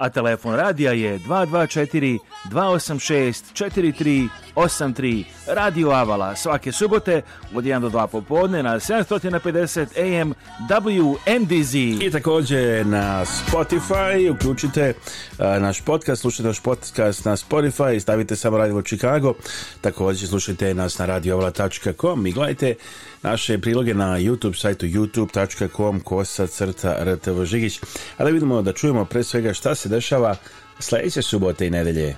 a telefon radija je 224 286 4383 Radio Avala svake subote od 1 do 2 popodne na 750 AM WMDZ i također na Spotify uključite naš podcast, slušajte naš podcast na Spotify stavite samo Radio Chicago. Također slušajte nas na radiovala.com i gledajte naše priloge na YouTube sajtu youtube.com kosa crta rtv žigić. A da vidimo da čujemo pre svega šta se dešava sledeće subote i nedelje.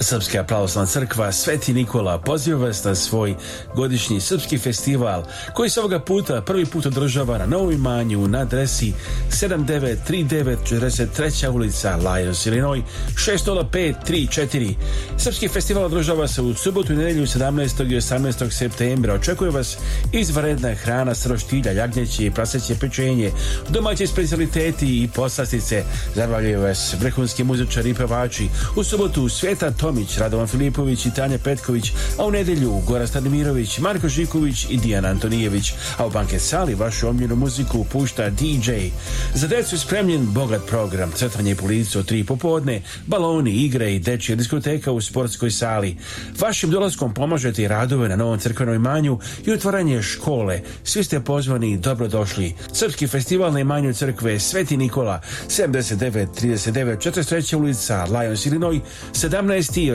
Srpska pravoslavna crkva Sveti Nikola poziva vas na svoj godišnji srpski festival koji se ovoga puta prvi put održava na novom imanju na adresi 7939 ulica Lions, Illinois 60534. Srpski festival održava se u subotu i nedelju 17. i 18. septembra. Očekuje vas izvaredna hrana sroštilja, jagnjeće i praseće pečenje, domaći specialiteti i poslastice. Zabavljaju vas vrhunski muzičari, pevači. U subotu Sveta Tomić, Radovan Filipović i Tanja Petković, a u nedjelju Gora Stadimirović, Marko Žiković i Dijan Antonijević. A u banke sali vašu omljenu muziku pušta DJ. Za decu je spremljen bogat program, crtanje policu od tri popodne, baloni, igre i dečje diskoteka u sportskoj sali. Vašim dolaskom pomažete i radove na novom crkvenom manju i otvaranje škole. Svi ste pozvani i dobrodošli. Srpski festival na imanju crkve Sveti Nikola, 39 43. ulica sa Lions, Illinois, 17. i 18.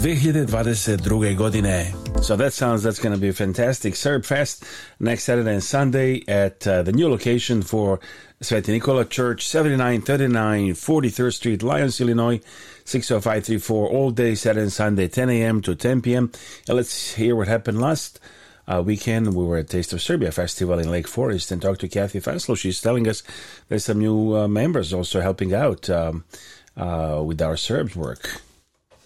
2022. godine. So that sounds that's going to be a fantastic Serb Fest next Saturday and Sunday at uh, the new location for Sveti Nikola Church, 7939 43rd Street, Lyons, Illinois, 60534, all day Saturday and Sunday, 10 a.m. to 10 p.m. And let's hear what happened last uh, weekend. We were at Taste of Serbia Festival in Lake Forest and talked to Kathy Fenslow. She's telling us there's some new uh, members also helping out um, uh, with our Serbs work.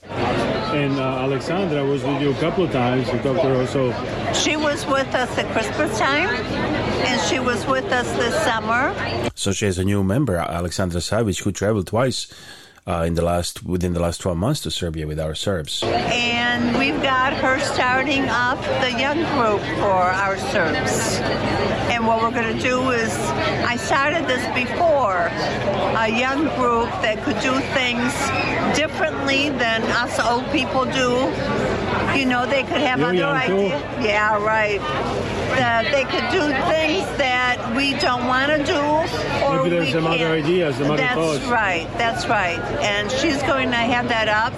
And uh, Alexandra was with you a couple of times. You talked to her also. She was with us at Christmas time, and she was with us this summer. So she has a new member, Alexandra Savic, who traveled twice uh, in the last within the last 12 months to Serbia with our Serbs. And we've got her starting up the young group for our Serbs. And what we're going to do is, I started this before, a young group that could do things differently than us old people do you know, they could have You're other ideas. Too. Yeah, right. That uh, they could do things that we don't want to do, or Maybe there's some can other ideas, some other that's right. That's right. And she's going to have that up.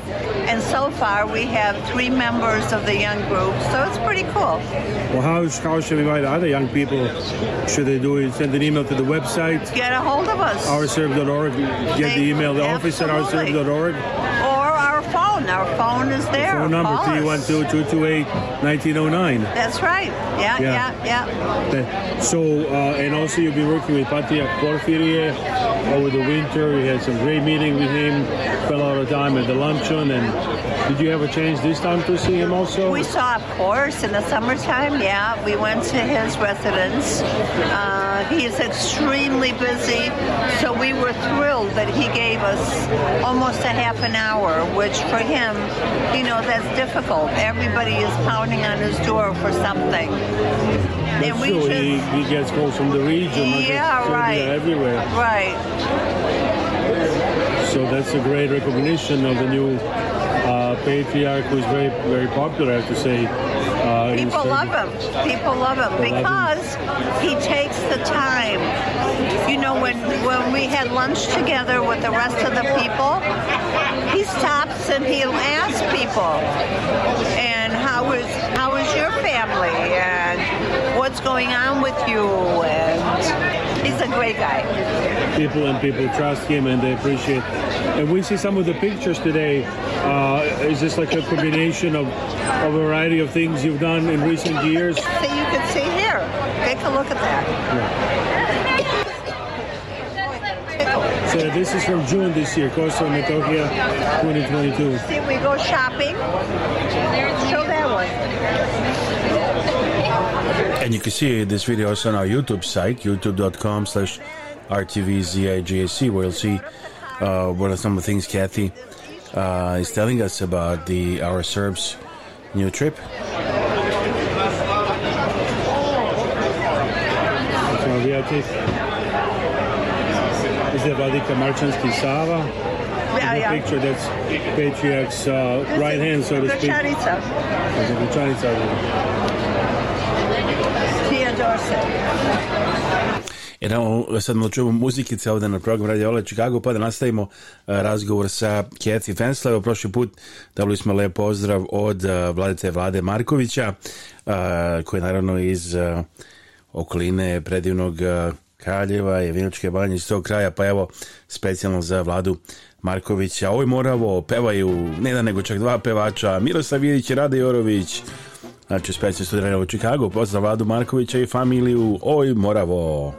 And so far, we have three members of the young group, so it's pretty cool. Well, how, how should we invite other young people? Should they do it? Send an email to the website. Get a hold of us. Ourserve.org. Get they, the email. The absolutely. office at ourserve.org our phone is there. Phone number 312 228 1909. That's right. Yeah, yeah, yeah. yeah. So, uh, and also you'll be working with Patia Porfirie over the winter. We had some great meeting with him. Fell out of time at the luncheon. And did you have a chance this time to see him also? We saw, of course, in the summertime. Yeah, we went to his residence. Uh, he is extremely busy, so we were thrilled that he gave us almost a half an hour, which for him, you know, that's difficult. Everybody is pounding on his door for something. Then we He, he, gets calls from the region. Yeah, right. Everywhere. Right. So that's a great recognition of the new uh, patriarch, who is very, very popular, I have to say. Uh, People love him. People love him because he takes the time. You know, when when we had lunch together with the rest of the people, he stopped and he'll ask people and how is how is your family and what's going on with you and he's a great guy people and people trust him and they appreciate and we see some of the pictures today uh, is this like a combination of a variety of things you've done in recent years so you can see here take a look at that yeah uh, this is from June this year, Kosovo Metokia 2022. See, we go shopping. Show that one. And you can see this video is on our YouTube site, youtube.com slash rtvzigac, where you'll see uh, what are some of the things Kathy uh, is telling us about the our Serbs new trip. Visa Vladika Marchanski Sava. Yeah, yeah. picture that's Patriarch's uh, right hand, so to speak. Gračanica. Gračanica. Theodore said. Jer sad malo čujemo muzikice ovdje na programu Radio Ole Chicago, pa da nastavimo e, razgovor sa Kathy Fensler. Prošli put dobili smo lepo pozdrav od e, vladice Vlade Markovića, e, koji je naravno iz okoline predivnog Kraljeva, Vinočke banje iz tog kraja, pa evo specijalno za Vladu Markovića. oj Moravo pevaju ne jedan nego čak dva pevača, Miroslav Ilić i Rade Jorović. Znači specijalno studirali u Čikagu, pozdrav Vladu Markovića i familiju Oj Moravo.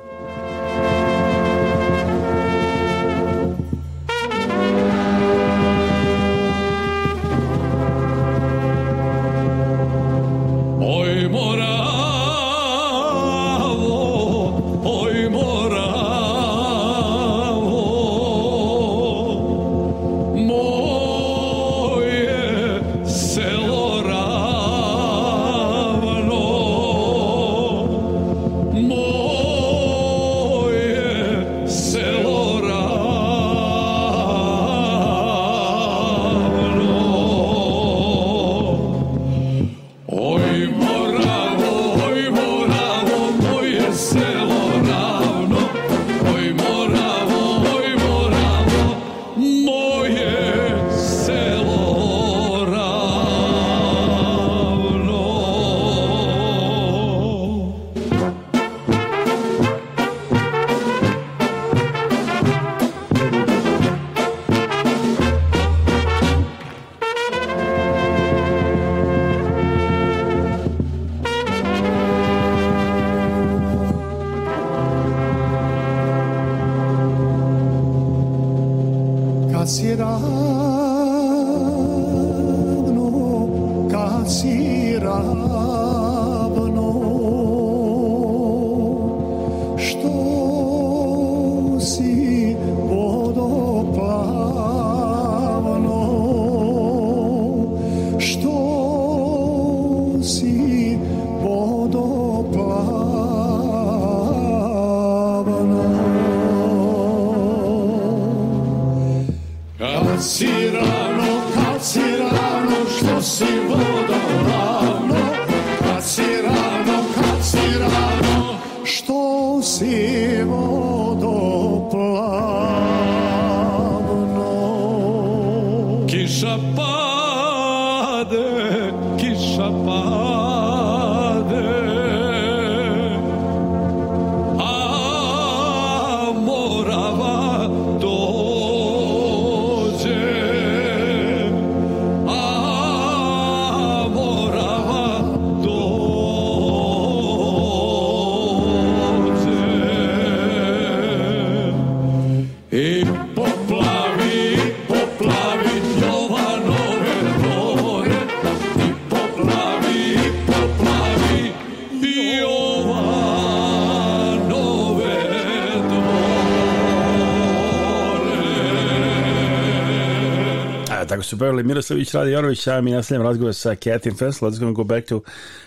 So Beverly Miroslavich Radionovic, I'm in to Razgovor sa Kathy Fenslow. Let's go back to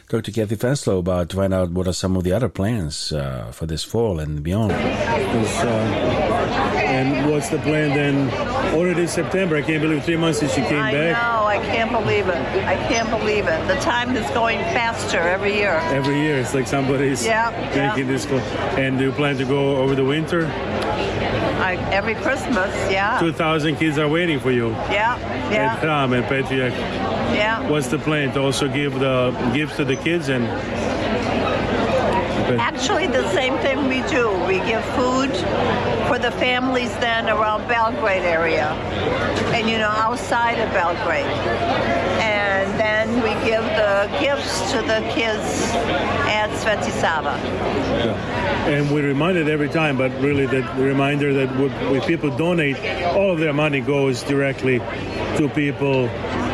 talk to Kathy Fenslow about to find out what are some of the other plans uh, for this fall and beyond. uh, and what's the plan then? Already September. I can't believe three months since she came I back. I know. I can't believe it. I can't believe it. The time is going faster every year. Every year. It's like somebody's yeah, making yeah. this. And do you plan to go over the winter? like every Christmas, yeah. 2,000 kids are waiting for you. Yeah, yeah. At Ram and Patriarch. Yeah. What's the plan to also give the gifts to the kids and? Actually, the same thing we do. We give food for the families then around Belgrade area, and you know outside of Belgrade then we give the gifts to the kids at Svetisava. Yeah. And we remind it every time, but really the reminder that when people donate, all of their money goes directly to people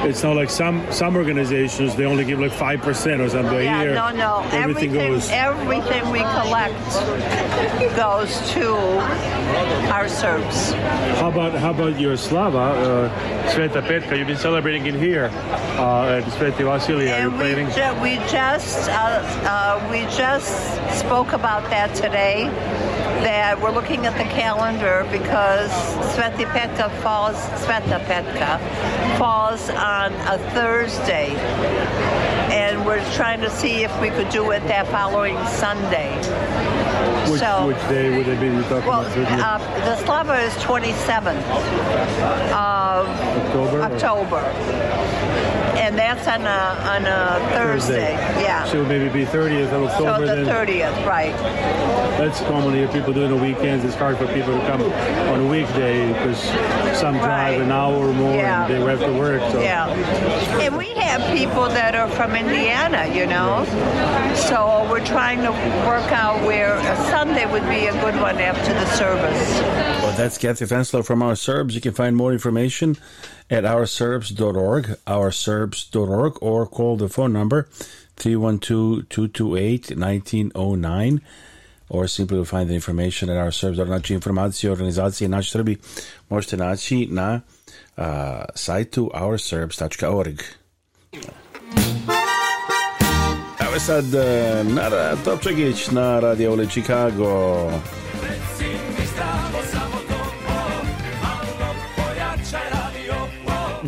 it's not like some some organizations they only give like five percent or something. Yeah, Here, no, no. Everything, everything goes. Everything we collect goes to our Serbs. How about how about your Slava, uh, Sveta Petka? You've been celebrating in here uh, at Sveti Vasilia. Are you planning? we, ju- we just uh, uh, we just spoke about that today that we're looking at the calendar because Svetipetka falls Petka falls on a Thursday, and we're trying to see if we could do it that following Sunday. Which, so, which day would it be? well, uh, the Slava is 27th of October. October and that's on a, on a Thursday. Thursday. Yeah. So maybe be 30th of October. So the then. 30th, right. That's common here. People it the weekends. It's hard for people to come on a weekday because some drive right. an hour or more yeah. and they have to work. So. Yeah. And we have people that are from Indiana, you know. So we're trying to work out where a Sunday would be a good one after the service. That's Kathy Fensler from Our Serbs. You can find more information at ourserbs.org, ourserbs.org, or call the phone number 312-228-1909, or simply find the information at ourserbs.org. Znači informacije organizacije Naš Srbi možete naći na uh, sajtu ourserbs.org. Evo sad uh, Nara na Radio Chicago.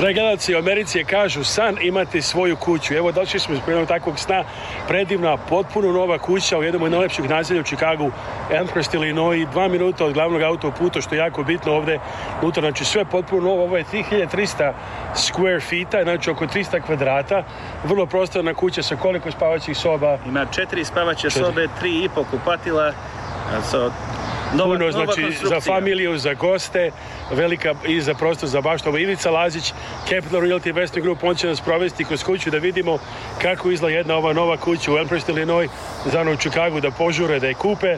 Pregledaci u Americi kažu san imati svoju kuću. Evo došli smo iz jednog takvog sna. Predivna, potpuno nova kuća u jednom od najlepših naselja u Čikagu, Amherst, Illinois, dva minuta od glavnog autoputa, što je jako bitno ovde. Unutra, znači sve potpuno novo, ovo je 3300 square feet znači oko 300 kvadrata. Vrlo prostorna kuća sa koliko spavaćih soba? Ima četiri spavaće sobe, tri i po kupatila, puno, znači za familiju, za goste, velika i za prostor za baštovo. Ivica Lazić, Kepler Realty Investment Group, on će nas provesti kroz kuću da vidimo kako izgleda jedna ova nova kuća u Empress, Illinois, za ono u da požure, da je kupe,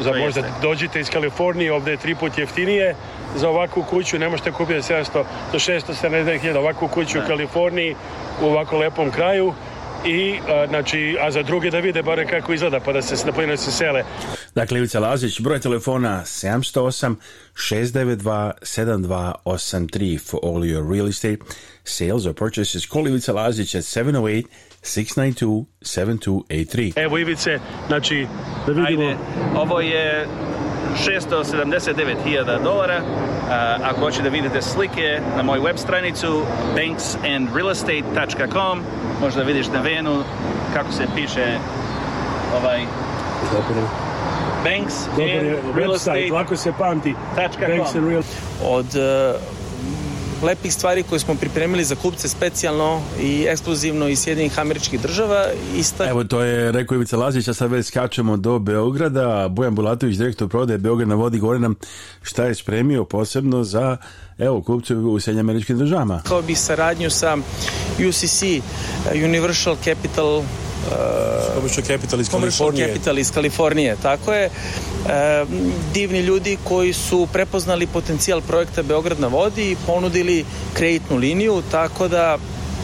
za možda dođite iz Kalifornije, ovdje je tri put jeftinije, za ovakvu kuću ne možete kupiti 700 do 670 hiljada, ovakvu kuću u Kaliforniji, u ovako lepom kraju, i a, e, znači, a za druge da vide bare kako izgleda pa da se pojene se sele. Dakle, Ivica Lazić, broj telefona 708 692 7283 for all your real estate sales or purchases. Call Ivica Lazić at 708 692 7283. Evo Ivice, znači da vidimo. Ajde, ovo je 679.000 dolara. Ako hoćete da vidite slike na moju web stranicu banksandrealestate.com možda vidiš na venu kako se piše ovaj Banks and Real Estate. Lako se pamti. Banks Od eh, lepih stvari koje smo pripremili za kupce specijalno i ekskluzivno iz Sjedinih američkih država. Ista... Evo to je rekao Ivica Lazić, a sad već skačemo do Beograda. Bojan Bulatović, direktor prodaje Beograd na vodi, govori nam šta je spremio posebno za evo, kupce u Sjedinih američkih državama. Kao bi saradnju sa UCC, Universal Capital Commercial kapital iz Kalifornije. tako je. E, divni ljudi koji su prepoznali potencijal projekta Beograd na vodi i ponudili kreditnu liniju, tako da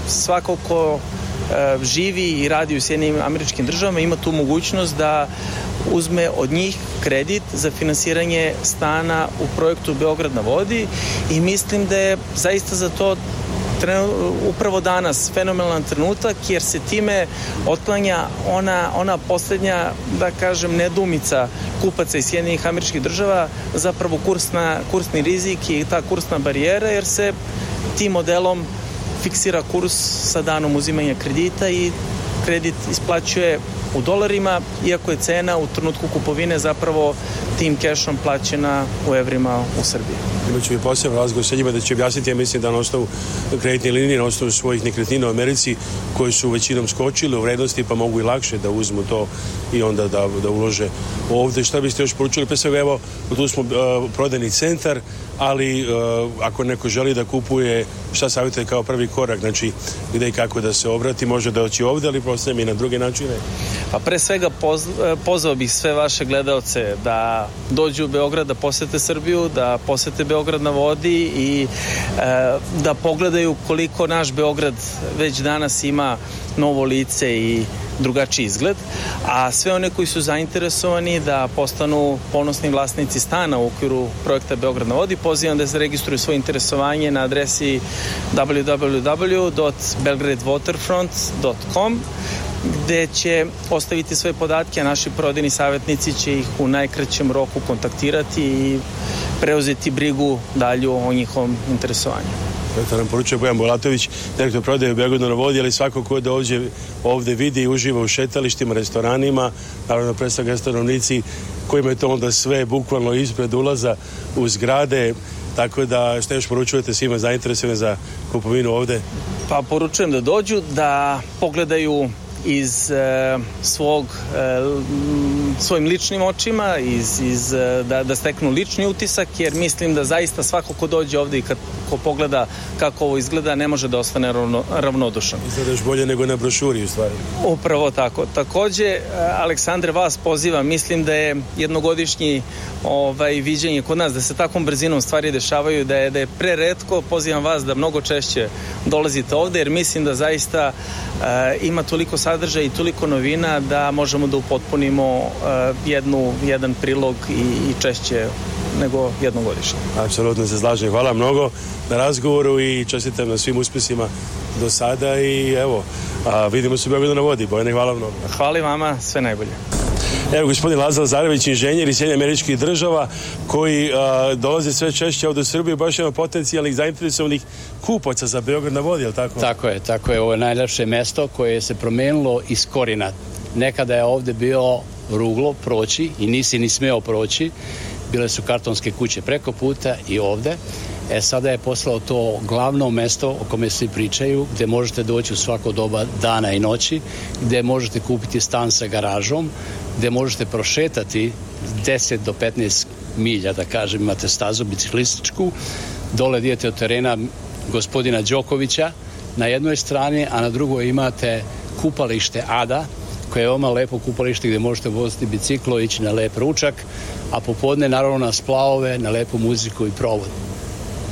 svako ko e, živi i radi u Sjedinim američkim državama ima tu mogućnost da uzme od njih kredit za finansiranje stana u projektu Beograd na vodi i mislim da je zaista za to upravo danas fenomenalan trenutak jer se time otklanja ona, ona posljednja da kažem nedumica kupaca iz Sjedinjenih američkih država zapravo kursna, kursni rizik i ta kursna barijera jer se tim modelom fiksira kurs sa danom uzimanja kredita i kredit isplaćuje u dolarima, iako je cena u trenutku kupovine zapravo tim kešom plaćena u evrima u Srbiji. Imaću i posebno razgovor sa njima da će objasniti, ja mislim da na osnovu kreditne linije, na osnovu svojih nekretnina u Americi, koji su većinom skočili u vrednosti, pa mogu i lakše da uzmu to i onda da, da ulože ovdje. Šta biste još poručili? Pa svega, evo, tu smo e, prodajni centar, ali e, ako neko želi da kupuje, šta savjetuje kao prvi korak, znači gde i kako da se obrati, može da oći ovde, ali prostajem i na druge načine. Pa pre svega pozvao bih sve vaše gledalce da dođu u Beograd, da posete Srbiju, da posete Beograd na vodi i e, da pogledaju koliko naš Beograd već danas ima novo lice i drugačiji izgled, a sve one koji su zainteresovani da postanu ponosni vlasnici stana u okviru projekta Beograd na vodi, pozivam da se registruju svoje interesovanje na adresi www.belgradewaterfront.com gdje će ostaviti svoje podatke, a naši prodajni savjetnici će ih u najkraćem roku kontaktirati i preuzeti brigu dalju o njihovom interesovanju. To nam poručuje Bojan Bolatović, direktor prodaje u Beogradu vodi, ali svako ko da ovdje, ovdje vidi i uživa u šetalištima, restoranima, naravno predstav stanovnici kojima je to onda sve bukvalno ispred ulaza u zgrade, tako da što još poručujete svima zainteresovane za kupovinu ovdje? Pa poručujem da dođu, da pogledaju is uh, swag. svojim ličnim očima, iz, iz, eh, da, da steknu lični utisak, jer mislim da zaista svako ko dođe ovdje i kad, pogleda kako ovo izgleda, ne može da ostane ravno, ravnodušan. Izgleda još bolje nego na brošuri, u stvari. Upravo tako. Takođe, eh, Aleksandre, vas poziva, mislim da je jednogodišnji ovaj, viđenje kod nas, da se takvom brzinom stvari dešavaju, da je, da je preretko, pozivam vas da mnogo češće dolazite ovdje, jer mislim da zaista eh, ima toliko sadržaja i toliko novina da možemo da upotpunimo E, jednu, jedan prilog i, i češće nego jednom godišnje. Apsolutno se slažem. Hvala mnogo na razgovoru i čestitam na svim uspisima do sada i evo, vidimo se u na vodi. Bojene, hvala mnogo. Hvala vama, sve najbolje. Evo gospodin Lazar Zarević, inženjer iz Sjedinja američkih država koji a, dolaze sve češće ovdje u Srbiju, baš od potencijalnih zainteresovanih kupaca za Beograd na vodi, je tako? Tako je, tako je. Ovo je najljepše mesto koje se promijenilo iz korina. Nekada je ovdje bio ruglo proći i nisi ni smio proći. Bile su kartonske kuće preko puta i ovde E sada je poslao to glavno mesto o kome svi pričaju, gde možete doći u svako doba dana i noći, gde možete kupiti stan sa garažom, gde možete prošetati 10 do 15 milja, da kažem, imate stazu biciklističku, dole dijete od terena gospodina Đokovića na jednoj strani, a na drugoj imate kupalište Ada, koje je veoma lepo kupalište gdje možete voziti biciklo, ići na lep ručak, a popodne naravno na splavove, na lepu muziku i provod.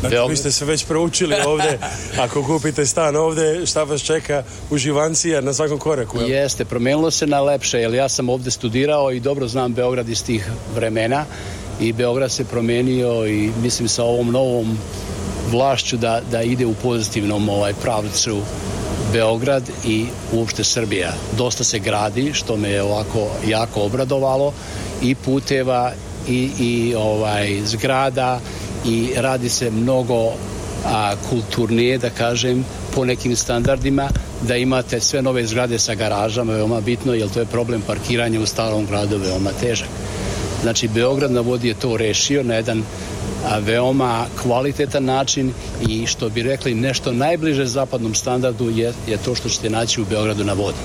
Dakle, vi ste se već proučili ovdje, ako kupite stan ovdje, šta vas čeka u Živancija na svakom koraku? Jeste, promijenilo se na lepše, jer ja sam ovdje studirao i dobro znam Beograd iz tih vremena i Beograd se promijenio i mislim sa ovom novom vlašću da, da ide u pozitivnom ovaj, pravcu Beograd i uopšte Srbija. Dosta se gradi, što me je ovako jako obradovalo, i puteva, i, i ovaj, zgrada, i radi se mnogo a, kulturnije, da kažem, po nekim standardima, da imate sve nove zgrade sa garažama, veoma bitno, jer to je problem parkiranja u starom gradu veoma težak. Znači, Beograd na vodi je to rešio na jedan veoma kvalitetan način i što bi rekli nešto najbliže zapadnom standardu je, je to što ćete naći u Beogradu na vodi.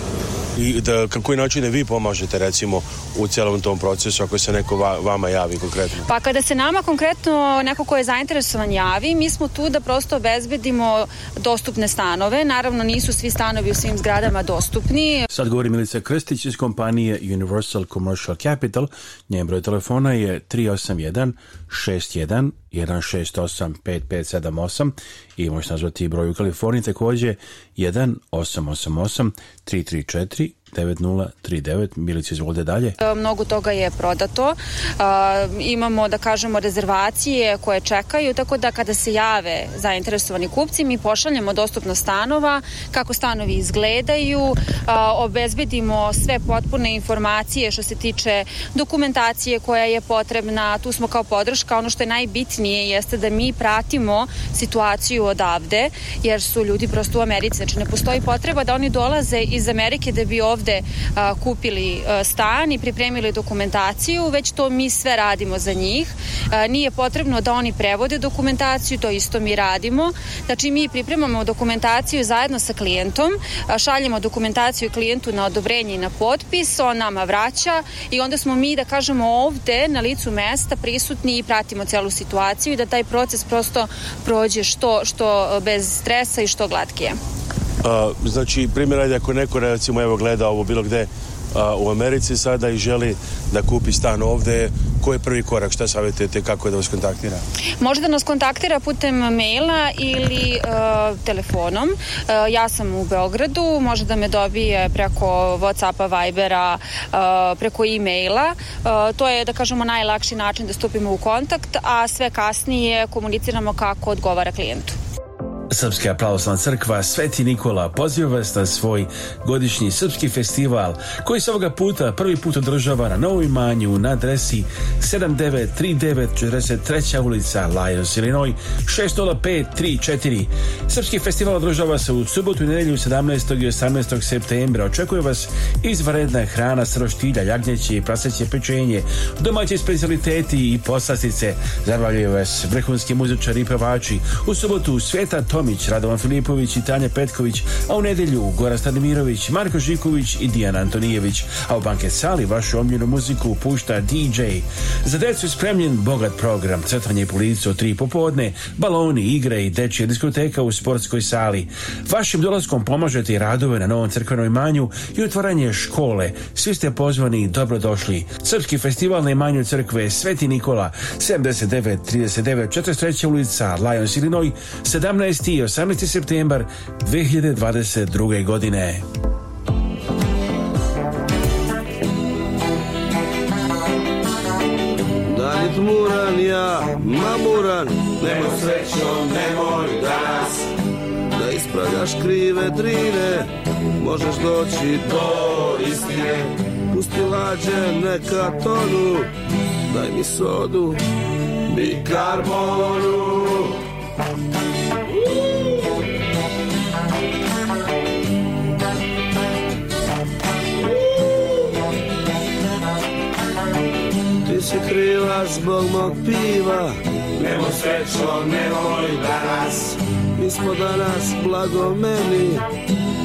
I da, kako je način vi pomažete recimo u cijelom tom procesu ako se neko vama javi konkretno? Pa kada se nama konkretno neko ko je zainteresovan javi, mi smo tu da prosto obezbedimo dostupne stanove. Naravno nisu svi stanovi u svim zgradama dostupni. Sad govori Milica Krstić iz kompanije Universal Commercial Capital. Njen broj telefona je 381 61 168 5578 i možete nazvati broj u Kaliforniji također 1 888 334 9039. Milicu, izvolite dalje. E, mnogo toga je prodato. E, imamo, da kažemo, rezervacije koje čekaju, tako da kada se jave zainteresovani kupci, mi pošaljemo dostupno stanova, kako stanovi izgledaju, e, obezbedimo sve potpune informacije što se tiče dokumentacije koja je potrebna, tu smo kao podrška, ono što je najbitnije jeste da mi pratimo situaciju odavde, jer su ljudi prosto u Americi, znači ne postoji potreba da oni dolaze iz Amerike da bi ovde ovde kupili stan i pripremili dokumentaciju, već to mi sve radimo za njih. Nije potrebno da oni prevode dokumentaciju, to isto mi radimo. Znači mi pripremamo dokumentaciju zajedno sa klijentom, šaljemo dokumentaciju klijentu na odobrenje i na potpis, on nama vraća i onda smo mi, da kažemo, ovde na licu mesta prisutni i pratimo celu situaciju i da taj proces prosto prođe što, što bez stresa i što glatkije. Znači, primjer ako neko recimo evo gleda ovo bilo gdje u Americi sada i želi da kupi stan ovdje, koji je prvi korak, šta savjetujete, kako je da vas kontaktira? Može da nas kontaktira putem maila ili e, telefonom. E, ja sam u Beogradu, može da me dobije preko Whatsappa, Vibera, e, preko e-maila. to je, da kažemo, najlakši način da stupimo u kontakt, a sve kasnije komuniciramo kako odgovara klijentu. Srpska pravoslavna crkva Sveti Nikola poziva vas na svoj godišnji srpski festival koji se ovoga puta prvi put održava na Novoj Manju na adresi 7939 43. ulica Lajos, Illinois 60534. Srpski festival održava se u subotu i nedjelju 17. i 18. septembra. Očekuje vas izvaredna hrana s roštilja, jagnjeće i praseće pečenje, domaći specialiteti i poslastice. Zabavljaju vas vrhunski muzičari i pevači. U subotu Sveta to Tomić, Radovan Filipović i Tanja Petković, a u nedelju Goran Stanimirović, Marko Žiković i Dijan Antonijević, a u banket sali vašu omljenu muziku pušta DJ. Za decu je spremljen bogat program, crtanje i policu od tri popodne, baloni, igre i dečje diskoteka u sportskoj sali. Vašim dolaskom pomažete i radove na Novom crkvenom imanju i otvaranje škole. Svi ste pozvani i dobrodošli. Srpski festival na imanju crkve Sveti Nikola, 79, 39, 43. ulica, Lions, Illinois, 17 i 18. septembar 2022. godine. Dalit muran ja, mamuran, nemoj srećom, nemoj danas. Da ispravljaš krive drine, možeš doći do istine. Pusti lađe neka tonu, daj mi sodu, mi karbonu. si kriva zbog mog piva Nemoj srećo, nemoj danas Mi smo danas blago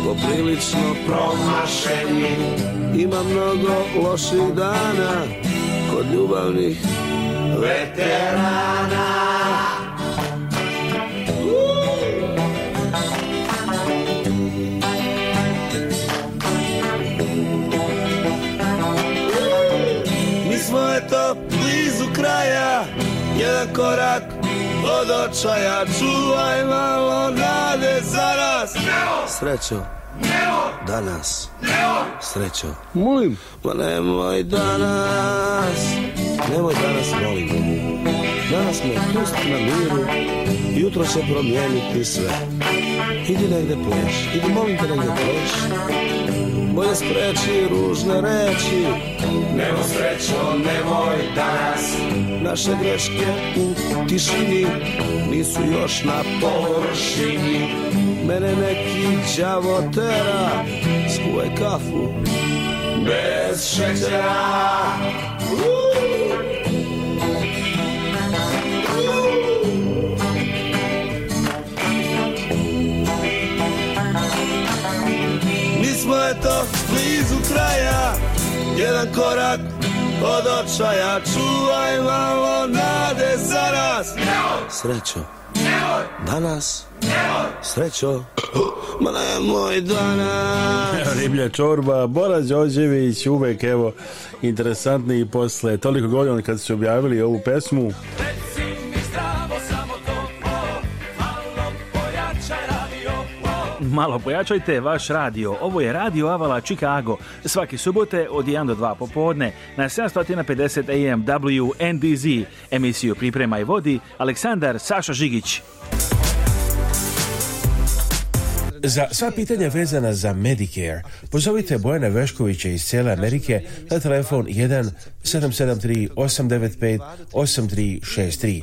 Poprilično promašeni Ima mnogo loših dana Kod ljubavnih veterana korak od očaja Čuvaj malo nade za nas Srećo Danas Srećo Molim Pa nemoj danas Nemoj danas molim Danas me pusti na miru Jutro će promijeniti sve Idi negde pleš Idi molim te negde pleš bolje spreči ružne reči Nemo srećo, nemoj danas Naše greške u tišini nisu još na površini Mene neki djavo tera, skuvaj kafu bez šećera to blizu kraja Jedan korak od očaja Čuvaj malo nade za nas Srećo Danas Srećo Ma moj danas Riblja čorba Bora Đođević Uvek evo Interesantni i posle Toliko godina kad su objavili ovu pesmu malo pojačajte vaš radio. Ovo je Radio Avala Chicago. Svaki subote od 1 do 2 popodne na 750 AM WNDZ. Emisiju Priprema i vodi Aleksandar Saša Žigić. Za sva pitanja vezana za Medicare, pozovite Bojana Veškovića iz cijele Amerike na telefon 1 773 895 8363.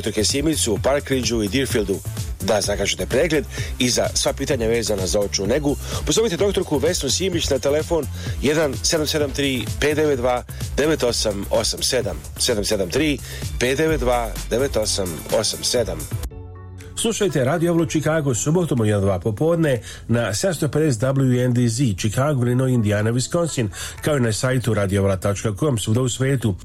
dr. Kesimicu u Parkridžu i Deerfieldu. Da zakažete pregled i za sva pitanja vezana za očnu negu, pozovite doktorku Vesnu Simić na telefon 1773 592 9887 773 592 9887. Slušajte Radio Avlo Chicago subotom u 1-2 popodne na 750 WNDZ Chicago, Illinois, Indiana, Wisconsin, kao i na sajtu radioavla.com svuda u svetu.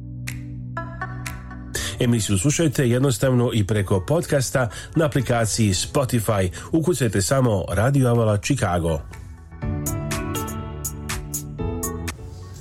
Emisiju slušajte jednostavno i preko podcasta na aplikaciji Spotify. Ukucajte samo Radio Avala Chicago.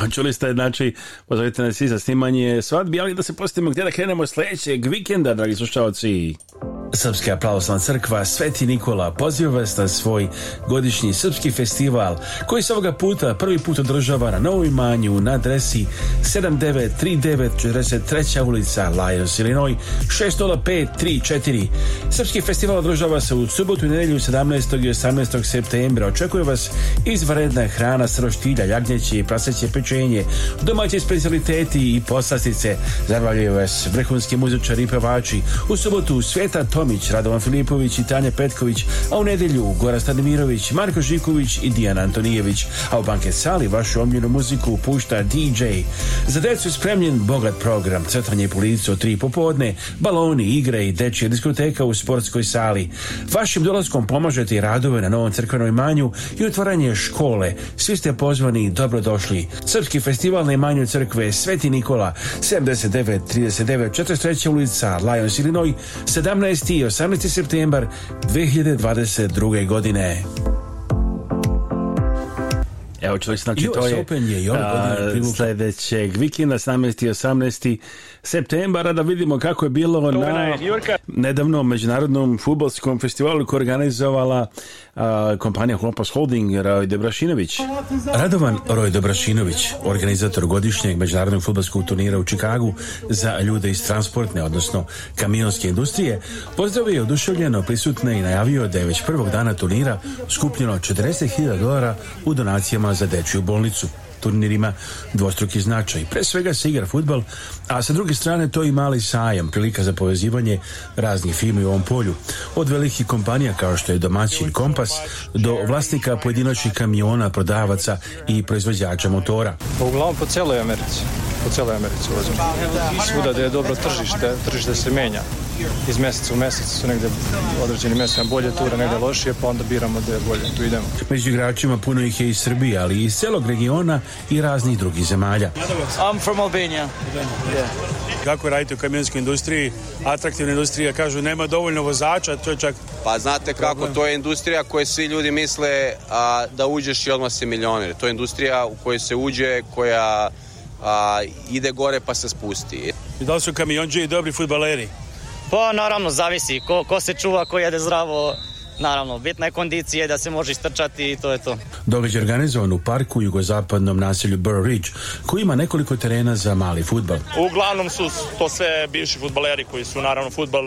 Evo čuli ste, znači, pozovite nas i za snimanje svadbi, ali da se postavimo gdje da krenemo sljedećeg vikenda, dragi slušalci. Srpska pravoslavna crkva Sveti Nikola poziva vas na svoj godišnji srpski festival koji se ovoga puta prvi put održava na Novoj Manju na adresi 793943. ulica Lajos, Illinois 60534. Srpski festival održava se u subotu i nedjelju 17. i 18. septembra. Očekuje vas izvanredna hrana s roštilja, jagnjeće i praseće pečenje, domaće specialiteti i poslastice. Zabavljaju vas vrhunski muzičari i pevači. U subotu Sveta to Tomić, Radovan Filipović i Tanja Petković, a u nedelju Gora Stanimirović, Marko Žiković i Dijan Antonijević, a u banke sali vašu omljenu muziku pušta DJ. Za decu je spremljen bogat program, crtanje policu od tri popodne, baloni, igre i dečje diskoteka u sportskoj sali. Vašim dolaskom pomažete i radove na Novom crkvenom imanju i otvaranje škole. Svi ste pozvani i dobrodošli. Srpski festival na imanju crkve Sveti Nikola, 79 39 43. ulica, Lions, Illinois, 17 17. i 18. septembar 2022. godine. Evo čovjek, znači US to je, Open je i ove a, sljedećeg vikenda, 17. i 18 septembara da vidimo kako je bilo na nedavnom međunarodnom futbolskom festivalu koji organizovala kompanija Hopas Holding Roj Debrašinović. Radovan Roj Dobrašinović, organizator godišnjeg međunarodnog futbolskog turnira u Čikagu za ljude iz transportne, odnosno kamionske industrije, pozdravio je oduševljeno prisutne i najavio da je već prvog dana turnira skupljeno 40.000 dolara u donacijama za dečju bolnicu turnirima dvostruki značaj. Pre svega se igra futbal, a sa druge strane to i mali sajam, prilika za povezivanje raznih firmi u ovom polju. Od velikih kompanija kao što je domaćin kompas do vlasnika pojedinačnih kamiona, prodavaca i proizvođača motora. uglavnom po celoj Americi po celoj Americi Svuda da je dobro tržište, tržište se menja iz mjeseca u mjesec su negdje određeni mjesec bolje ture, negdje lošije, pa onda biramo da je bolje, tu idemo. Među igračima puno ih je iz Srbije, ali i iz celog regiona i raznih drugih zemalja. I'm from Albania. Kako radite u kamionskoj industriji, atraktivna industrija, kažu nema dovoljno vozača, to je čak... Pa znate kako, to je industrija koje svi ljudi misle a, da uđeš i odmah si milioner. To je industrija u kojoj se uđe, koja a, ide gore pa se spusti. I da li su kamionđe i dobri futbaleri? Pa naravno zavisi ko, ko se čuva, ko jede zdravo, Naravno, bitna je kondicija da se može istrčati i to je to. Događaj organizovan u parku u jugozapadnom naselju Burr Ridge, koji ima nekoliko terena za mali futbal. Uglavnom su to sve bivši futbaleri koji su naravno futbal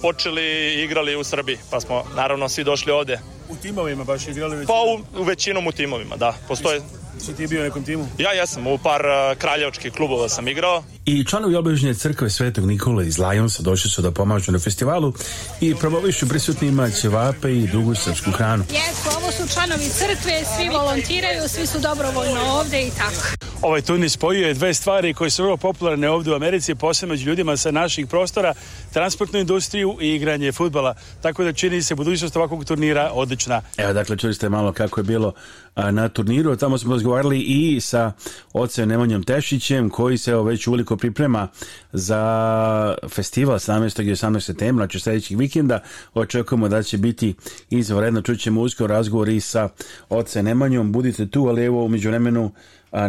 počeli i igrali u Srbiji, pa smo naravno svi došli ovde u timovima baš igrali već? Pa u, u većinom u timovima, da. Postoje... Si ti bio u nekom timu? Ja jesam, u par uh, kraljevačkih klubova sam igrao. I članovi obježnje crkve Svetog Nikola iz Lajonsa došli su da pomažu na festivalu i promovišu prisutnima ćevape i drugu srpsku hranu. Jesu, ovo su članovi crkve, svi volontiraju, svi su dobrovoljno ovdje i tako. Ovaj turnir je dve stvari koje su vrlo popularne ovdje u Americi, posebno među ljudima sa naših prostora, transportnu industriju i igranje futbala. Tako da čini se budućnost ovakvog turnira od. Evo, dakle, čuli ste malo kako je bilo na turniru. Tamo smo razgovarali i sa ocem Nemanjom Tešićem, koji se evo, već uliko priprema za festival 17. i 18. septembra, znači sljedećeg vikenda. Očekujemo da će biti izvanredno. Čućemo uskoro razgovor i sa ocem Nemanjom. Budite tu, ali evo, umeđu vremenu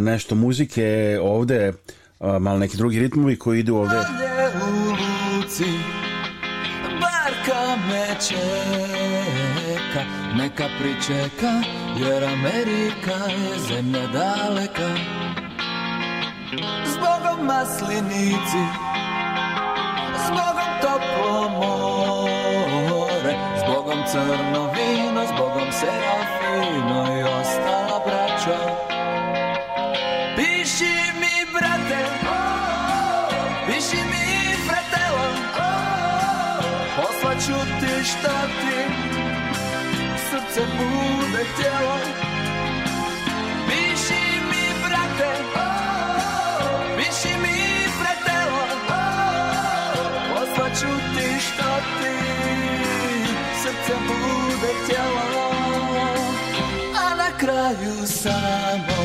nešto muzike ovde, malo neki drugi ritmovi koji idu ovde. meče neka pričeka Jer Amerika je zemlja daleka Zbogom maslinici Zbogom toplo more Zbogom crno vino Zbogom serafino i ostala braća Piši mi brate Piši mi fratelo Poslaću ti šta to bude the devil. mi, brate, piši mi, pretelo, poslaću ti što ti srce bude tjelo. A na kraju samo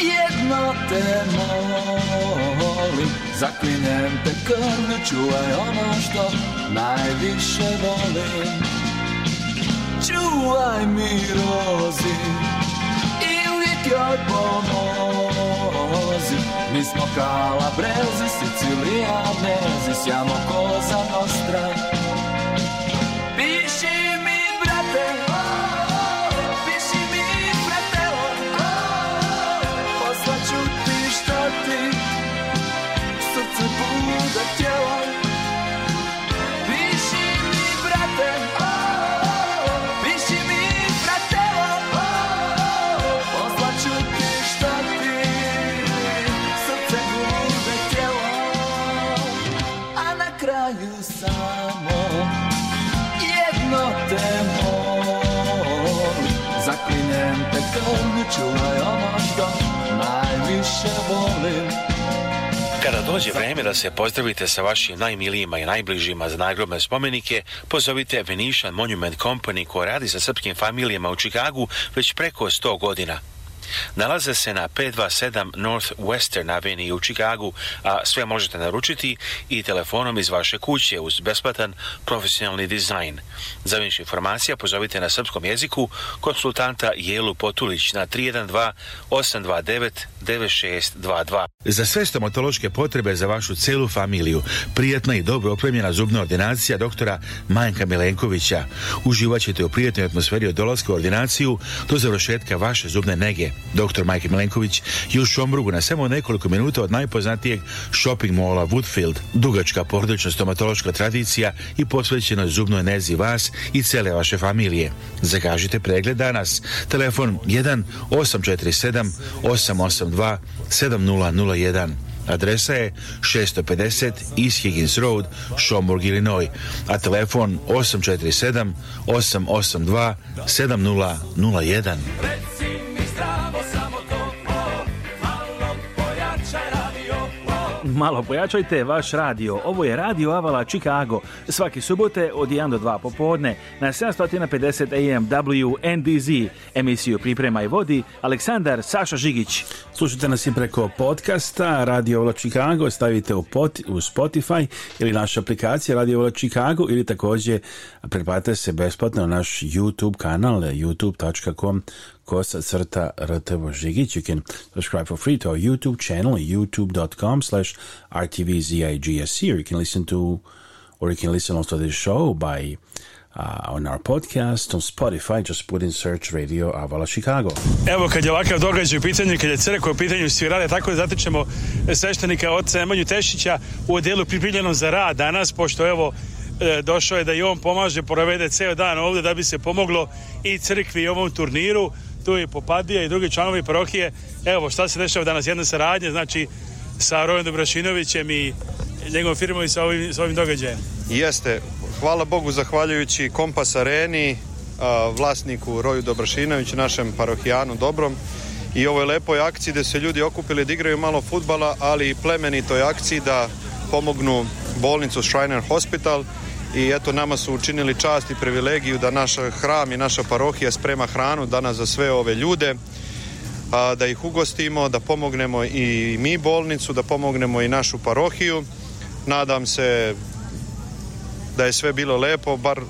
jedno te molim, zaklinem te krvno, čuvaj ono što najviše volim. čuvaj mi rozi i uvijek joj pomozi. Mi smo kalabrezi, sicilijadezi, sjamo koza nostra. vrijeme da se pozdravite sa vašim najmilijima i najbližima za najgrobne spomenike, pozovite Venetian Monument Company koja radi sa srpskim familijama u Čikagu već preko 100 godina. Nalaze se na 527 North Western Avenue u Chicagu, a sve možete naručiti i telefonom iz vaše kuće uz besplatan profesionalni dizajn. Za više informacija pozovite na srpskom jeziku konsultanta Jelu Potulić na 312 829 9622. Za sve stomatološke potrebe za vašu celu familiju, prijatna i dobro opremljena zubna ordinacija doktora Manjka Milenkovića. Uživat u prijatnoj atmosferi od dolaska u ordinaciju do završetka vaše zubne nege. Dr. Majke Milenković je u Šombrugu na samo nekoliko minuta od najpoznatijeg shopping mola Woodfield. Dugačka porodična stomatološka tradicija i posvećena zubnoj nezi vas i cele vaše familije. Zagažite pregled danas. Telefon 1 847 882 7001. Adresa je 650 East Higgins Road, Schaumburg, Illinois, a telefon 847 882 7001. malo pojačajte vaš radio. Ovo je Radio Avala Chicago. Svaki subote od 1 do 2 popodne na 750 AM WNBZ. Emisiju priprema i vodi Aleksandar Saša Žigić. Slušajte nas i preko podcasta Radio Avala Chicago. Stavite u, pot, u Spotify ili našu aplikaciju Radio Avala Chicago ili također pretplatite se besplatno na naš YouTube kanal youtube.com kosa crta RTV žigić You can subscribe for free to our YouTube channel, youtube.com slash rtvzigsc, or you can listen to, or you can listen also to this show by uh, on our podcast, on Spotify, just put in search radio Avala Chicago. Evo kad je ovakav događaj u pitanju, kad je crkva u pitanju svirale, tako da zatičemo sveštenika oca Emanju Tešića u odjelu pripiljenom za rad danas, pošto evo e, došao je da i on pomaže, provede ceo dan ovdje da bi se pomoglo i crkvi i ovom turniru tu i Popadija i drugi članovi parohije. Evo šta se dešava danas jedna saradnja, znači sa Rojom Dobrašinovićem i njegovom firmom i sa ovim, ovim događajem. Jeste, hvala Bogu zahvaljujući Kompas Areni, vlasniku Roju Dobrašinoviću, našem parohijanu Dobrom, i ovoj lepoj akciji da se ljudi okupili da igraju malo futbala, ali i plemenitoj akciji da pomognu bolnicu Shriner Hospital i eto nama su učinili čast i privilegiju da naš hram i naša parohija sprema hranu danas za sve ove ljude a, da ih ugostimo, da pomognemo i mi bolnicu, da pomognemo i našu parohiju. Nadam se da je sve bilo lepo, bar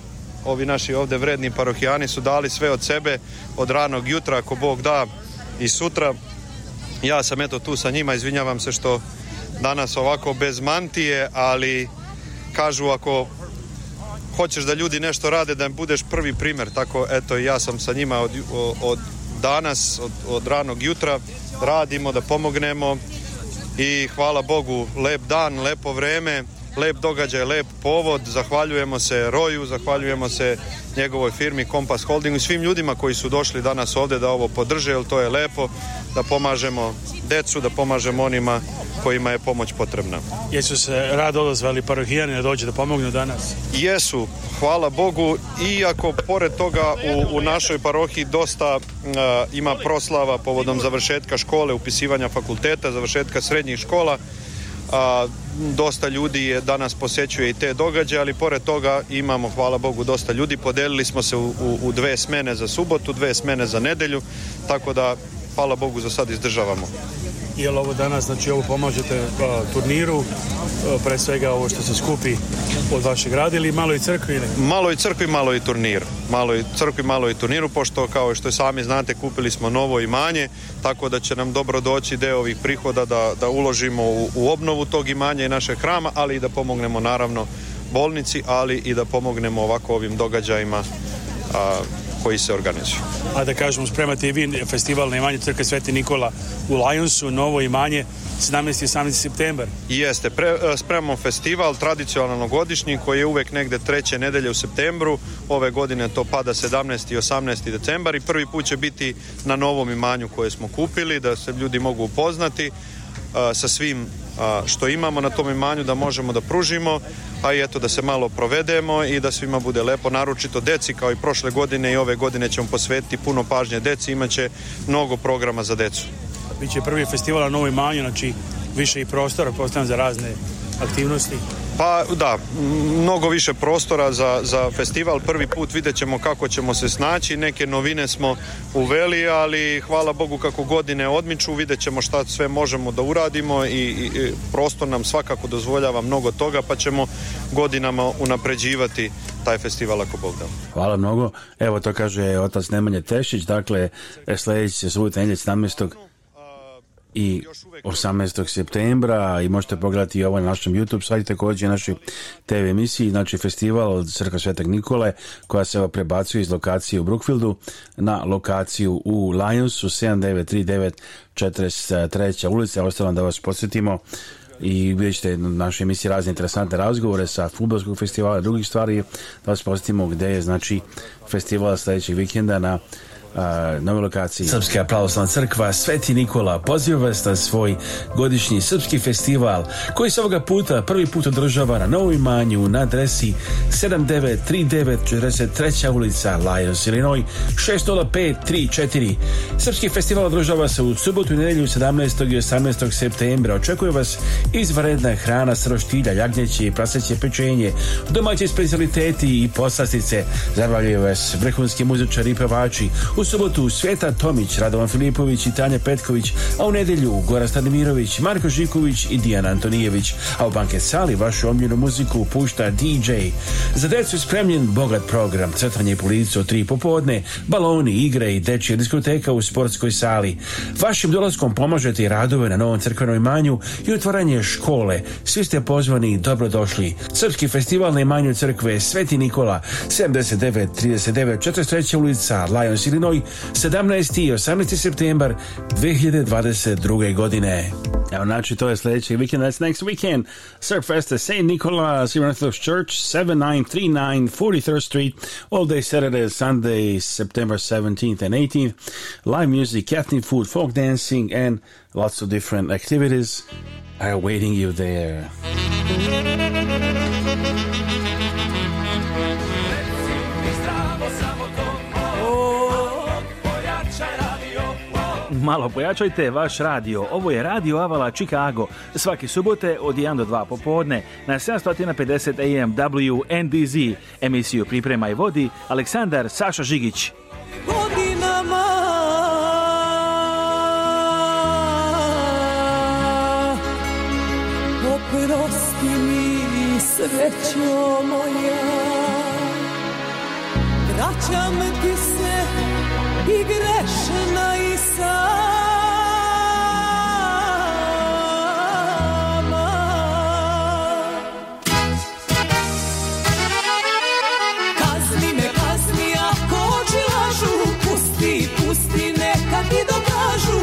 ovi naši ovdje vredni parohijani su dali sve od sebe od ranog jutra, ako Bog da, i sutra. Ja sam eto tu sa njima, izvinjavam se što danas ovako bez mantije, ali kažu ako hoćeš da ljudi nešto rade, da im budeš prvi primjer. Tako, eto, ja sam sa njima od, od danas, od, ranog jutra, radimo, da pomognemo i hvala Bogu, lep dan, lepo vreme, lep događaj, lep povod. Zahvaljujemo se Roju, zahvaljujemo se njegovoj firmi Kompas Holdingu i svim ljudima koji su došli danas ovdje da ovo podrže, jer to je lepo, da pomažemo decu, da pomažemo onima kojima je pomoć potrebna. Jesu se rad odozvali parohijani da dođe da pomognu danas? Jesu, hvala Bogu, iako pored toga u, u našoj parohiji dosta e, ima proslava povodom završetka škole, upisivanja fakulteta, završetka srednjih škola, a, dosta ljudi je danas posjećuje i te događaje, ali pored toga imamo, hvala Bogu, dosta ljudi. Podelili smo se u, u, u dve smene za subotu, dve smene za nedelju, tako da, hvala Bogu, za sad izdržavamo. Jel ovo danas, znači ovo pomažete turniru, uh, pre svega ovo što se skupi od vašeg rada ili malo i crkvi? Ili? Malo i crkvi, malo i turnir. Malo i crkvi, malo i turniru, pošto kao što sami znate kupili smo novo imanje, tako da će nam dobro doći deo ovih prihoda da, da uložimo u, obnovu tog imanja i našeg hrama, ali i da pomognemo naravno bolnici, ali i da pomognemo ovako ovim događajima koji se organizuju. A da kažemo, spremate i vi festival na imanje Crkve Sveti Nikola u Lionsu, novo imanje, 17. i 18. september. Jeste, e, spremamo festival tradicionalno godišnji koji je uvek negde treće nedelje u septembru. Ove godine to pada 17. i 18. decembar i prvi put će biti na novom imanju koje smo kupili da se ljudi mogu upoznati sa svim što imamo na tom imanju da možemo da pružimo, a i eto da se malo provedemo i da svima bude lepo, naročito deci kao i prošle godine i ove godine ćemo posvetiti puno pažnje deci, imaće mnogo programa za decu. Biće prvi festival na Novoj Manju, znači više i prostora postavljam za razne aktivnosti? Pa da, mnogo više prostora za, za festival. Prvi put vidjet ćemo kako ćemo se snaći. Neke novine smo uveli, ali hvala Bogu kako godine odmiču. Vidjet ćemo šta sve možemo da uradimo i, i prostor nam svakako dozvoljava mnogo toga, pa ćemo godinama unapređivati taj festival ako Bog da. Hvala mnogo. Evo to kaže otac Nemanje Tešić, dakle e, sljedeći se svoj 17 i 18. septembra i možete pogledati i ovo na našem YouTube sajtu također našoj TV emisiji znači festival od Crkva Svetak Nikole koja se prebacuje iz lokacije u Brookfieldu na lokaciju u Lionsu 7939 43. ulica ostalo da vas podsjetimo i vidjet ćete na našoj emisiji razne interesante razgovore sa futbolskog festivala i drugih stvari da vas podsjetimo gdje je znači festival sljedećeg vikenda na a, na lokaciji Srpska pravoslavna crkva Sveti Nikola poziva vas na svoj godišnji srpski festival koji se ovoga puta prvi put održava na Novoj Manju na adresi 7939 ulica Lajos, Ilinoj 60534. Srpski festival održava se u subotu i nedelju 17. i 18. septembra. Očekuje vas izvanredna hrana s roštilja, jagnjeće i praseće pečenje, domaći specialiteti i poslastice. Zabavljaju vas vrhunski muzičari i pevači, u subotu Sveta Tomić, Radovan Filipović i Tanja Petković, a u nedjelju Gora Stanimirović, Marko Žiković i Dijan Antonijević, a u banke sali vašu omljenu muziku pušta DJ. Za decu je spremljen bogat program, crtanje policu od tri popodne, baloni, igre i dečje diskoteka u sportskoj sali. Vašim dolaskom pomažete i radove na Novom crkvenom imanju i otvaranje škole. Svi ste pozvani i dobrodošli. Srpski festival na imanju crkve Sveti Nikola, 79, 39, 43. ulica, Lions, Illinois, Crnoj 17. i 18. September 2022. godine. Evo, znači, to je sljedeći weekend, that's next weekend. Surf Fest at St. Nicholas Orthodox Church, 7939 43rd Street, all day Saturday Sunday, September 17th and 18th. Live music, Catholic food, folk dancing, and lots of different activities are awaiting you there. malo pojačajte vaš radio. Ovo je Radio Avala Chicago. Svaki subote od 1 do 2 popodne na 750 AM WNDZ. Emisiju Priprema i vodi Aleksandar Saša Žigić. Godinama Oprosti mi srećo moja se i grešna Mama Kasmi me, kasmi ja, pusti, pusti nekad mi dokažu.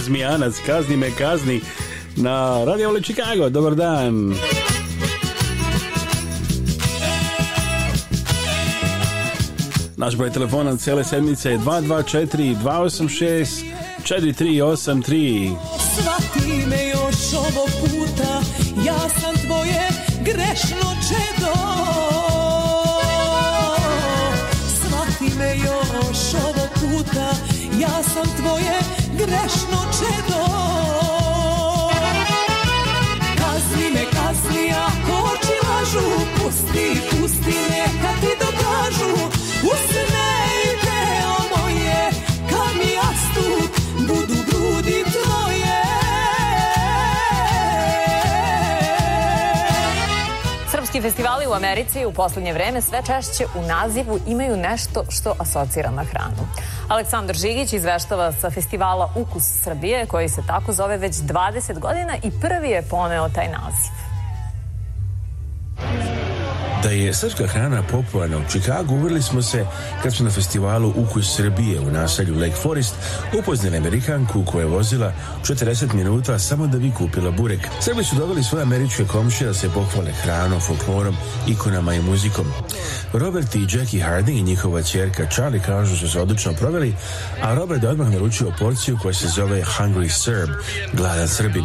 Zmijanac, kazni me kazni na Radio Ole Chicago. Dobar dan. Naš broj telefona cijele sedmice je 224 286 4383. Svati me još ovog puta, ja sam tvoje grešno čedo. Svati me još ovog puta, ja sam tvoje grešno čedo festivali u Americi u posljednje vreme sve češće u nazivu imaju nešto što asocira na hranu. Aleksandar Žigić izveštava sa festivala Ukus Srbije, koji se tako zove već 20 godina i prvi je poneo taj naziv. Da je srpska hrana popularna u Čikagu, uvrli smo se kad smo na festivalu Ukus Srbije u naselju Lake Forest upoznali Amerikanku koja je vozila 40 minuta samo da bi kupila burek. Srbi su doveli svoje američke komšije da se pohvale hranom, folklorom, ikonama i muzikom. Robert i Jackie Harding i njihova čerka Charlie kažu su se odlično proveli, a Robert je odmah naručio porciju koja se zove Hungry Serb, gladan Srbin.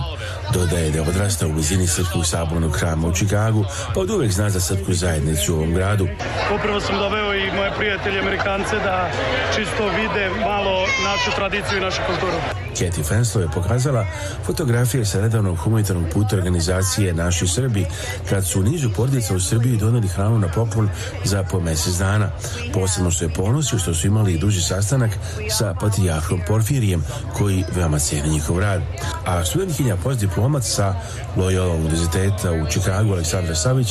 Dodaje da je odrastao u blizini srpskog sabornog hrama u Čikagu, pa od uvek zna za srpsku za zajednici u gradu. sam doveo i moje prijatelje Amerikance da čisto vide malo našu tradiciju i našu kulturu. Katie Fenslo je pokazala fotografije sa nedavnog humanitarnog puta organizacije Naši Srbi, kad su nizu porodica u Srbiji doneli hranu na poklon za po mjesec dana. Posebno su je ponosio što su imali i duži sastanak sa patrijarhom Porfirijem, koji veoma cijeli njihov rad. A studentkinja postdiplomat sa Loyola univerziteta u Čikagu, Aleksandra Savić,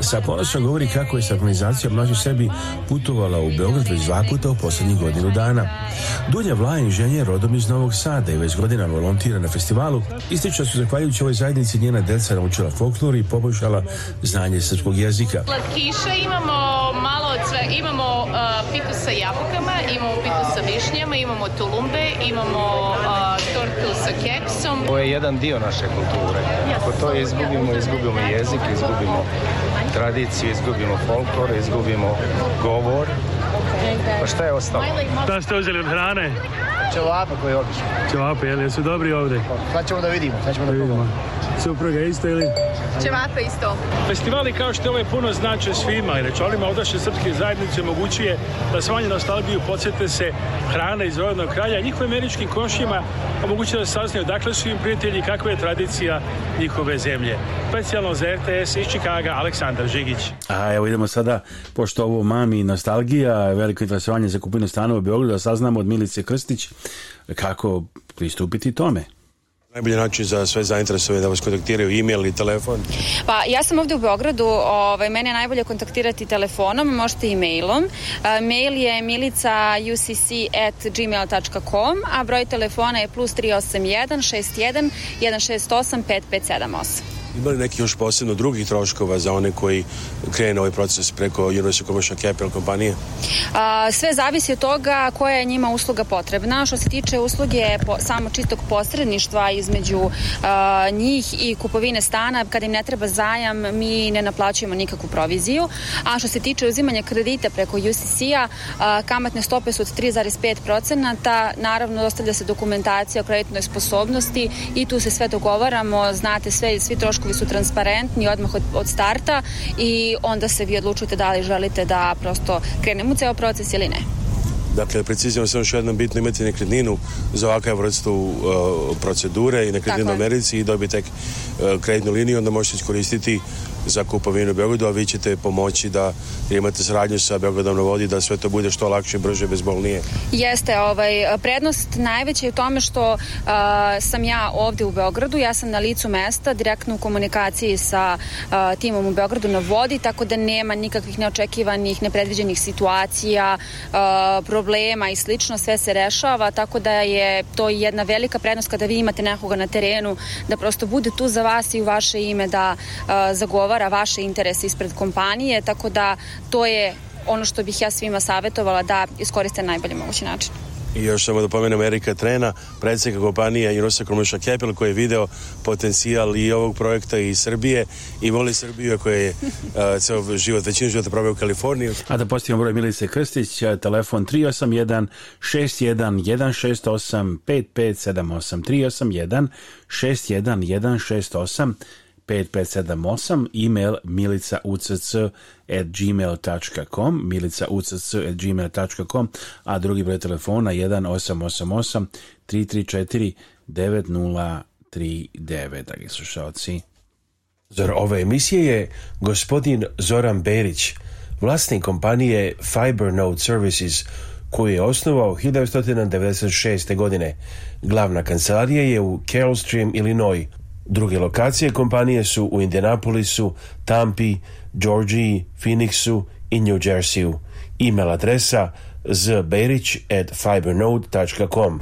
sa ponosom govori kako je sa organizacijom Naši Srbi putovala u Beograd već dva puta u posljednjih godinu dana. Dunja Vla je rodom iz Novog Sada, Nada je već godina volontira na festivalu, ističe su zahvaljujući ovoj zajednici njena deca naučila folklor i poboljšala znanje srpskog jezika. Slatkiše imamo malo od sve, imamo uh, pitu sa jabukama, imamo pitu sa višnjama, imamo tulumbe, imamo uh, tortu sa keksom. Ovo je jedan dio naše kulture. Ako to izgubimo, izgubimo jezik, izgubimo tradiciju, izgubimo folklor, izgubimo govor. Pa šta je ostalo? Da ste uzeli od hrane? čevapa koji je obično. Čevapi, jel, jesu dobri ovdje? Sad ćemo da vidimo, sad ćemo da, da vidimo supruga isto ili? Čevape isto. Festivali kao što je ovaj, puno znače svima i rečalima odaše srpske zajednice omogućuje da svanje nostalgiju podsjete se hrana iz rodnog kralja, njihovim američkim košima omogućuje da saznaju odakle su im prijatelji i kakva je tradicija njihove zemlje. Specijalno za RTS iz Čikaga, Aleksandar Žigić. A evo idemo sada, pošto ovo mami nostalgija, veliko interesovanje za kupinu stanova u Beogradu, da saznamo od Milice Krstić kako pristupiti tome. Najbolji način za sve zainteresove da vas kontaktiraju e-mail ili telefon? Pa ja sam ovdje u Beogradu, ovaj, mene je najbolje kontaktirati telefonom, možete i mailom. E, mail je milica.ucc.gmail.com, a broj telefona je plus 381 61 168 5578. Ima li neki još posebno drugih troškova za one koji krene ovaj proces preko Universal Commercial Capital kompanije? A, sve zavisi od toga koja je njima usluga potrebna. Što se tiče usluge samo čistog posredništva između njih i kupovine stana, kad im ne treba zajam, mi ne naplaćujemo nikakvu proviziju. A što se tiče uzimanja kredita preko UCC-a, kamatne stope su od 3,5%. Naravno, dostavlja se dokumentacija o kreditnoj sposobnosti i tu se sve dogovaramo, znate sve, svi troškovi troškovi su transparentni odmah od, od starta i onda se vi odlučujete da li želite da prosto krenemo u ceo proces ili ne. Dakle, precizno se još jednom bitno imati nekretninu za ovakav vrstu uh, procedure i nekretninu u Americi i dobiti tek uh, kreditnu liniju, onda možete iskoristiti za kupovinu u Beogradu, a vi ćete pomoći da imate sradnju sa Beogradom na vodi, da sve to bude što lakše, brže, bezbolnije. Jeste, ovaj, prednost najveća je u tome što sam ja ovdje u Beogradu, ja sam na licu mesta, direktno u komunikaciji sa timom u Beogradu na vodi, tako da nema nikakvih neočekivanih, nepredviđenih situacija, problema i slično, sve se rešava, tako da je to jedna velika prednost kada vi imate nekoga na terenu, da prosto bude tu za vas i u vaše ime da zagovara odgovara vaše interese ispred kompanije, tako da to je ono što bih ja svima savjetovala da iskoriste na najbolji mogući način. I još samo da pomenem Erika Trena, predsjednika kompanije Universal Commercial Kepil, koji je video potencijal i ovog projekta i Srbije i voli Srbiju koja je uh, ceo život, većinu života probao u Kaliforniju. A da postavimo broj Milice Krstić, eh, telefon 381 61 168 5578 381 61 168 5578, email at gmail.com at gmail.com a drugi broj telefona 1888 334 9039. Dragi slušalci, Zor ove emisije je gospodin Zoran Berić, vlasnik kompanije Fiber Fibernode Services, koju je osnovao 1996. godine. Glavna kancelarija je u Carol Illinois. Druge lokacije kompanije su u Indianapolisu, Tampi, Georgiji, Phoenixu i New Jerseyu. E-mail adresa zberić at fibernode.com.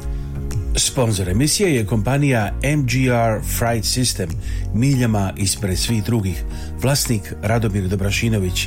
Sponzor emisije je kompanija MGR Fright System, miljama ispred svih drugih, vlasnik Radomir Dobrašinović,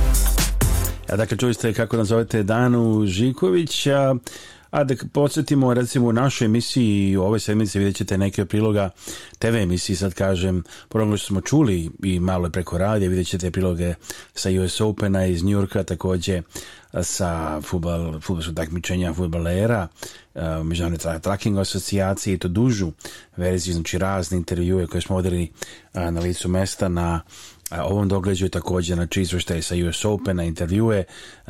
Dakle, čuli ste kako nazovete Danu Žikovića, a da podsjetimo, recimo u našoj emisiji, i u ovoj sedmice vidjet ćete neke od priloga TV emisiji, sad kažem, prvo ono što smo čuli i malo je preko radija, vidjet ćete priloge sa US Opena iz Njurka, također sa futbol, futbolskog takmičenja futbalera, eh, Međunarodne tracking asocijacije i to dužu verziju, znači razne intervjue koje smo odreli eh, na licu mesta na ovom događaju također znači izveštaje sa US Opena, intervjue,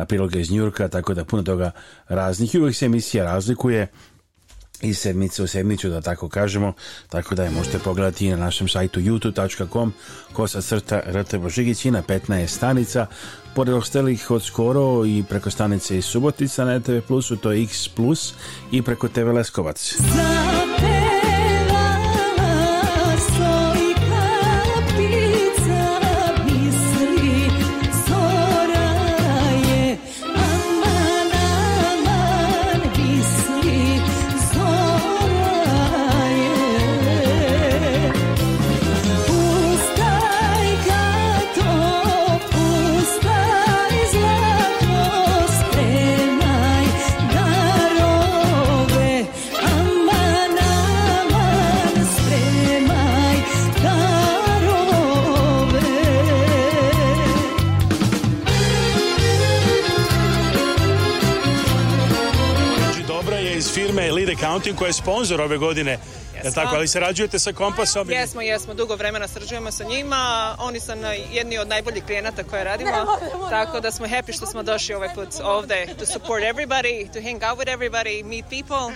priloge iz Njurka, tako da puno toga raznih. I uvijek se emisija razlikuje i sedmice u sedmiću, da tako kažemo, tako da je možete pogledati i na našem sajtu youtube.com kosa crta RT Božigić i na 15 stanica, pored ostalih od skoro i preko stanice i Subotica na TV Plusu, to je X Plus i preko TV Leskovac. način koja je sponsor ove godine. tako, ali sarađujete sa Kompasom? Jesmo, jesmo, dugo vremena sarađujemo sa njima. Oni su jedni od najboljih klijenata koje radimo, tako da smo happy što smo došli ovaj put ovdje to support everybody, to hang out with everybody, meet people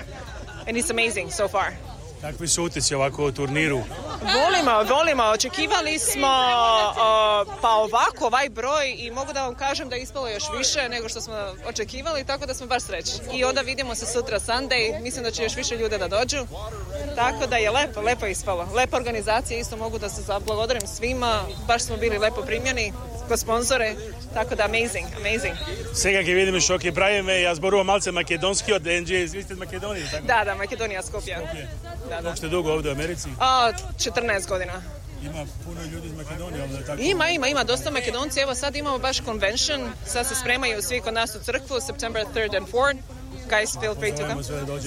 and it's amazing so far. Kakvi su utjeci ovako turniru? Volimo, volimo. Očekivali smo pa ovako ovaj broj i mogu da vam kažem da je ispalo još više nego što smo očekivali, tako da smo baš srećni. I onda vidimo se sutra Sunday, mislim da će još više ljude da dođu. Tako da je lepo, lepo ispalo. Lepa organizacija, isto mogu da se zablagodarim svima. Baš smo bili lepo primjeni ko tako da amazing, amazing. Сега ќе видиме што ќе правиме, јас зборувам малце македонски од NG, ви сте од Македонија, така? Da, да, Македонија, Скопје. Да, да. Колку сте долго 14 godina. Ima puno ljudi iz Makedonije, ali tako... Ima, ima, ima dosta Makedonci. Evo sad imamo baš convention. Sad se spremaju svi kod nas u crkvu, September 3rd and 4th. Guys, feel free to come.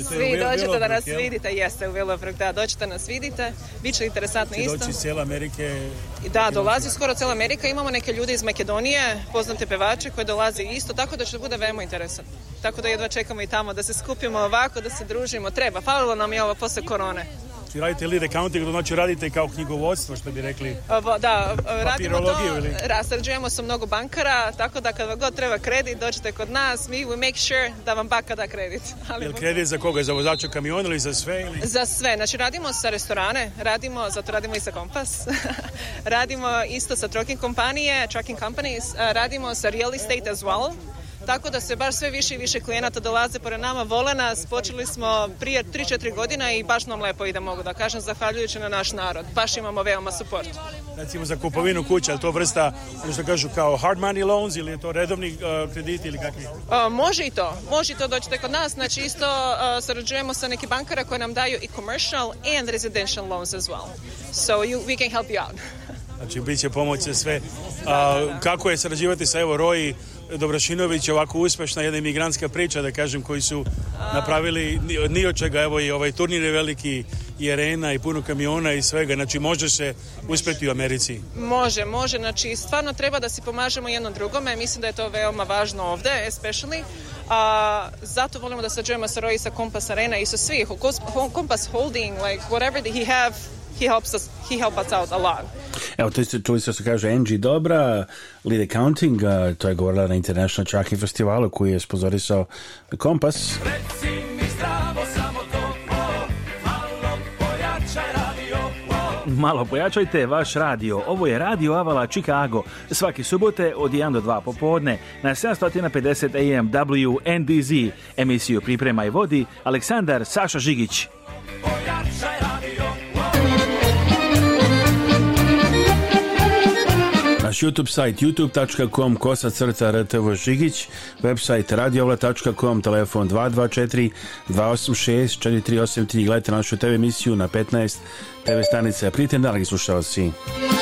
Svi dođete da nas vidite, jeste u Willowbrook da, dođete nas vidite, bit će interesantno isto. Doći iz cijela Amerike. Da, dolazi skoro cijela Amerika, imamo neke ljude iz Makedonije, poznate pevače koji dolazi isto, tako da će bude veoma interesantno. Tako da jedva čekamo i tamo da se skupimo ovako, da se družimo, treba, falilo nam je ovo posle korone. Ti radite lead accounting, znači radite kao knjigovodstvo, što bi rekli. Da, radimo to, rastrađujemo sa mnogo bankara, tako da kad vam god treba kredit, dođete kod nas, mi we make sure da vam baka da kredit. Ali Jel kredit za koga? Za vozača kamiona ili za sve? Ili? Za sve, znači radimo sa restorane, radimo, zato radimo i sa Kompas, radimo isto sa trucking kompanije, trucking companies, radimo sa real estate as well, tako da se baš sve više i više klijenata dolaze pored nama, vole nas, počeli smo prije 3-4 godina i baš nam lepo ide, mogu da kažem, zahvaljujući na naš narod. Baš imamo veoma suport. Recimo za kupovinu kuća, to vrsta, ono što kažu kao hard money loans ili je to redovni e, kredit ili kakvi? E, može i to, može i to doći kod nas, znači isto uh, sarađujemo sa neki bankara koji nam daju i commercial and residential loans as well. So you, we can help you out. Znači, bit će pomoć sve. kako je sarađivati sa Evo Roji, Dobrošinović, ovako uspješna, jedna imigrantska priča, da kažem, koji su napravili ni od čega, evo i ovaj turnir je veliki i arena i puno kamiona i svega, znači može se uspjeti u Americi. Može, može, znači stvarno treba da si pomažemo jednom drugome, mislim da je to veoma važno ovdje, especially, a, zato volimo da sađujemo sa Roji sa Kompas Arena i sa svih, Kompas Holding, like whatever that he have he helps us he helps us out a lot. Evo, to ste čuli ste se kaže NG Dobra, Lide Counting, uh, to je govorila na International Trucking Festivalu koji je spozorisao Kompas. Malo pojačajte vaš radio. Ovo je Radio Avala Chicago. Svaki subote od 1 do 2 popodne na 750 AM WNDZ. Emisiju priprema i vodi Aleksandar Saša Žigić. Pojačaj radio. Naš YouTube sajt youtube.com kosa crta rtv žigić, website radiovla.com telefon 224 286 4383 Gledajte našu TV emisiju na 15 TV stanice. Prijatelj, dragi slušalci.